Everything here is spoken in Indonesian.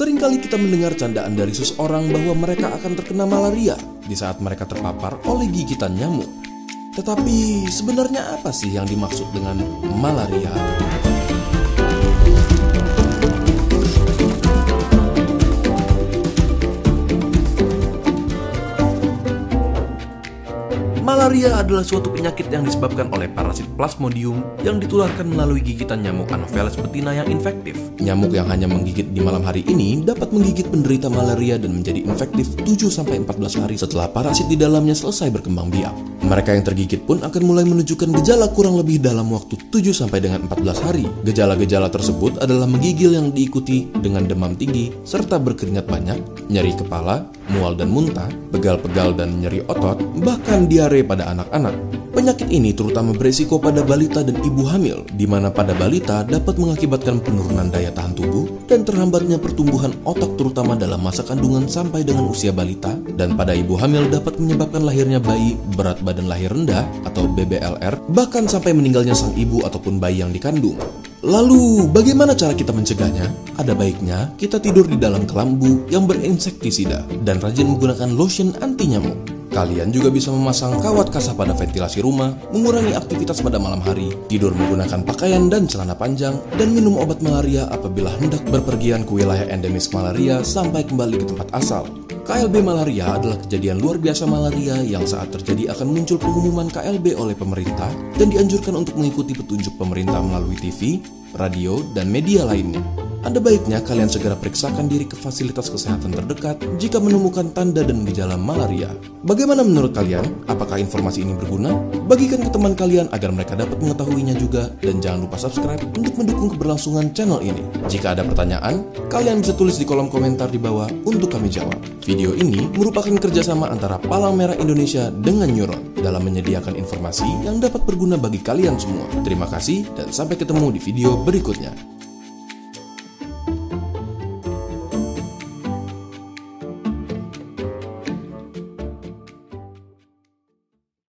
Seringkali kita mendengar candaan dari seseorang bahwa mereka akan terkena malaria di saat mereka terpapar oleh gigitan nyamuk. Tetapi sebenarnya apa sih yang dimaksud dengan malaria? Malaria adalah suatu penyakit yang disebabkan oleh parasit Plasmodium yang ditularkan melalui gigitan nyamuk Anopheles betina yang infektif. Nyamuk yang hanya menggigit di malam hari ini dapat menggigit penderita malaria dan menjadi infektif 7-14 hari setelah parasit di dalamnya selesai berkembang biak. Mereka yang tergigit pun akan mulai menunjukkan gejala kurang lebih dalam waktu 7 sampai dengan 14 hari. Gejala-gejala tersebut adalah menggigil yang diikuti dengan demam tinggi serta berkeringat banyak, nyeri kepala, mual dan muntah, pegal-pegal dan nyeri otot, bahkan diare pada anak-anak. Penyakit ini terutama beresiko pada balita dan ibu hamil, di mana pada balita dapat mengakibatkan penurunan daya tahan tubuh dan terhambatnya pertumbuhan otak terutama dalam masa kandungan sampai dengan usia balita, dan pada ibu hamil dapat menyebabkan lahirnya bayi berat badan lahir rendah atau BBLR, bahkan sampai meninggalnya sang ibu ataupun bayi yang dikandung. Lalu, bagaimana cara kita mencegahnya? Ada baiknya kita tidur di dalam kelambu yang berinsektisida dan rajin menggunakan lotion anti nyamuk. Kalian juga bisa memasang kawat kasah pada ventilasi rumah, mengurangi aktivitas pada malam hari, tidur menggunakan pakaian dan celana panjang, dan minum obat malaria apabila hendak berpergian ke wilayah endemis malaria sampai kembali ke tempat asal. KLB malaria adalah kejadian luar biasa malaria yang saat terjadi akan muncul pengumuman KLB oleh pemerintah dan dianjurkan untuk mengikuti petunjuk pemerintah melalui TV, radio, dan media lainnya. Ada baiknya kalian segera periksakan diri ke fasilitas kesehatan terdekat jika menemukan tanda dan gejala malaria. Bagaimana menurut kalian? Apakah informasi ini berguna? Bagikan ke teman kalian agar mereka dapat mengetahuinya juga dan jangan lupa subscribe untuk mendukung keberlangsungan channel ini. Jika ada pertanyaan, kalian bisa tulis di kolom komentar di bawah untuk kami jawab. Video ini merupakan kerjasama antara Palang Merah Indonesia dengan Neuron dalam menyediakan informasi yang dapat berguna bagi kalian semua. Terima kasih dan sampai ketemu di video berikutnya.